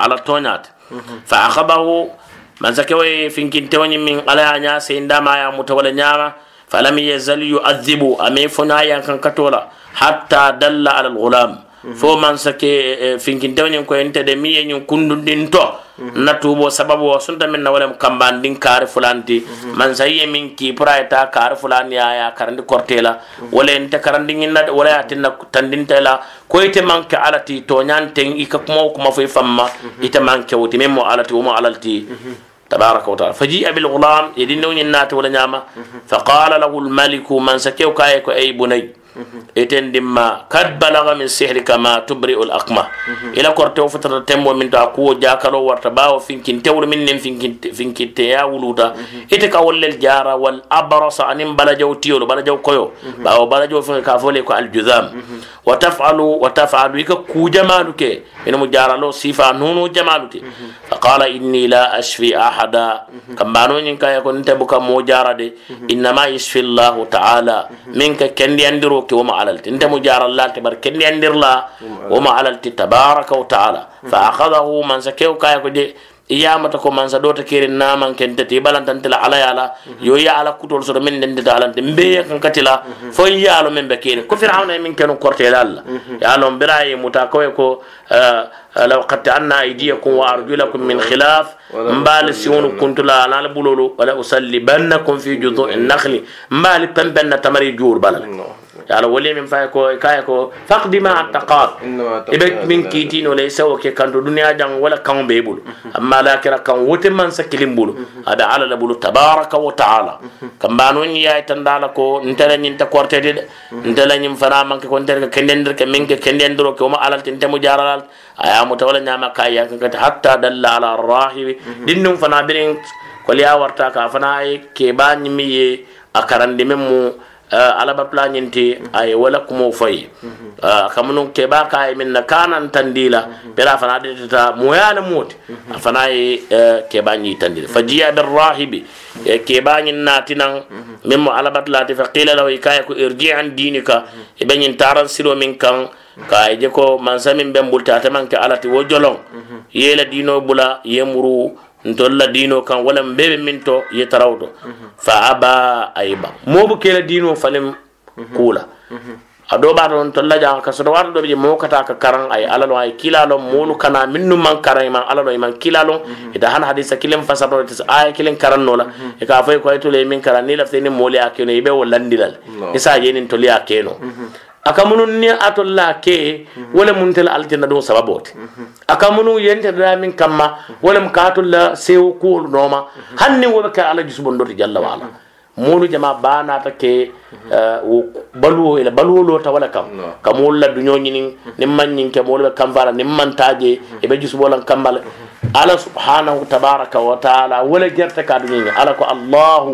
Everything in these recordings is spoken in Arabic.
على تونات فأخذه من سكوي فين توني من على ناس عندما يا متولى نعمة فلم يزل يؤذب أمي فنايا كان كتولا حتى دل على الغلام. fo man sake finkintewoñin ko entede mi ye ñin kundundin to na tubo sababu o sunta min na walem kambandin kaari fulanti man sa ye min ki pura eta kaari fulani ya ya karandi kortela wala ente karandi ñinna wala ya tinna tandintela ko ite manke alati to ñanten ika kuma kuma fo famma ite manke wuti min mo alati wo mo alalti تبارك وتعالى فجيء بالغلام يدين نات ولا نعمة فقال له الملك من سكيو كايكو أي بني eten dimma kad balaga min sihrika ma tubri'u al aqma ila korte futata tembo min ta kuwo jakalo warta bawo finkin tewru min nen finkin finkin te ya wuluta ite ka wollel jara wal abrasa anim balajaw tiyolo balajaw koyo bawo balajaw fi ka fole ko al juzam wa taf'alu wa taf'alu ka ku jamalu ke ina mu jara lo sifa nunu jamalu te fa qala inni la ashfi ahada kambano nyin kaya ko nte buka mo jara de inna ma yashfi allah ta'ala minka kendi andiro ke علالتي انت مجار الله تبركني اندر لا. وما علالتي تبارك وتعالى. فأخذه من سكيو كاي كدي إيامة كو من سدوت كيرين نامن كنتتي بلان تنتلا على يالا. يو يالا كتول سر من دندت على انت مبيك انكتلا فو يالو من بكيرين كفر عونا من كنو كورتي لالا يالو مبراي متاكوي كو آه، لو قد أن أيديكم وأرجلكم من خلاف. مبال سيون كنت لا لا بلولو. ولا أصلي في جذوع النخل. مبال بن بن تمر جور بلال. على وليم فايكو كايكو فقد ما اعتقاد إبك من كيتين وليس وكي كان دنيا جان ولا كان بيبول. أما لا كرا كان وتمان سكلم بول هذا على بول تبارك وتعالى. كما نون يا تندالكو انت لا نتا كورتي دي انت لا نيم فرا مانك كون دير على تنت مجارال أيا متولا نياما كايا حتى دل على الراهب. دينم فنا برين كوليا ورتا كافنا كي با نيمي ا Eh, alaba plañinti aye wala kumo fayi eh, kamunum keɓa kaye min na kanantandila bela fana detata moyala moti. Afana ye eh, keɓañi tandila. Fa jiya be rahibi. E keɓañin natinan min mo alabatlati fa qila lahu ka ko irji an dinika eɓeñin taran siro min kan. Kaye je ko mansa min ɓen ɓulta temanke alati wo jolon yela dino bula yemuru ntolla dino kan wala mbebe min to ye tarawto fa aba ayba. Mobu kela dino falim kula a do ba don tolla jaa ka so do je be mo kata ka karan ay alalo ay kilalo molu kana minnu man karan man alalo man kilalo ida han hadisa kilen fasaro tis ay kilen karan nola e ka fay ko ay to le min karan ni lafte ni moli akeno ibe wolandilal isa yenin to li akeno aka munu ni atolla ke wala mun tel aljanna do sababote aka munu yente da min kamma wala mun katolla sew ko noma hanni wo ka ala jusbon do jalla wala mulu jama bana ta ke wo baluwo ila baluwo lo ta wala kam kam wala dunyo nyinin nimman nyin ke mulu kam fara nimman taje e be jusbolan kambal ala subhanahu tabaraka wa taala wala jerta ka dunya ala ko allah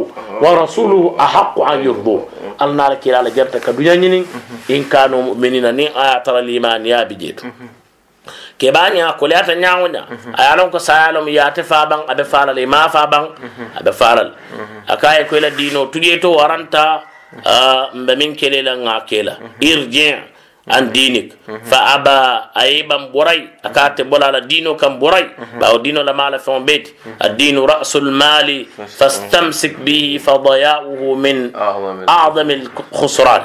wa rasuluhu ahqqu an yurdu alna ala kila ala jerta ka dunya nyini in kanu mu'minina ni ayatal iman ya bijet ke bani a kole ata nyawnya ayalon ko sayalom ya te faban abe falal ma faban abe falal akaye ko la dino tuge to waranta mbe min kelela ngakela irji' an dinik fa aba ayiban burai akate bola la dino kan burai ba o dino la mala fon bet ad-dinu ra'sul mali fastamsik bihi fa daya'uhu min a'zam al-khusran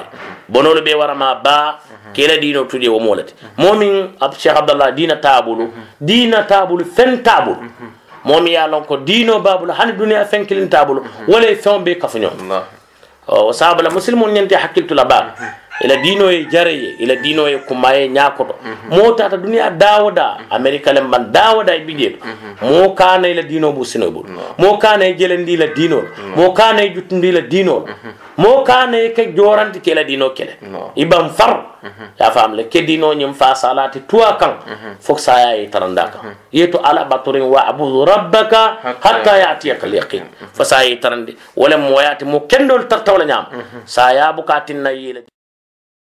bonolo be warama ba kela dino tudde wo molati momin cheikh abdallah dina tabulu dina tabulu fen tabulu momi ya lon ko dino babulu hani duniya fen kilin tabulu wala fen be kafunyo o sabala muslimun nyante hakiltu la ba ila dino ye jare ye ila dino ye kuma ye ñakoto mo tata duniya dawoda america lem ban dawoda e bijeeto mo kana ila dino bu sino bul mo kana e jelendi ila dino mo kana e juttundi ila dino mo kana e ke joranti ke ila dino kele. Ibam far. Ya fam le ke dino nyim fa salati tuwa kan. Fok saya e taranda kan. Yeto ala baturin wa abudu rabbaka hatta yatiyaka al yaqin fa saya e tarandi. Wala mo yati mo kendol tartawla nyam saya bukatin na yele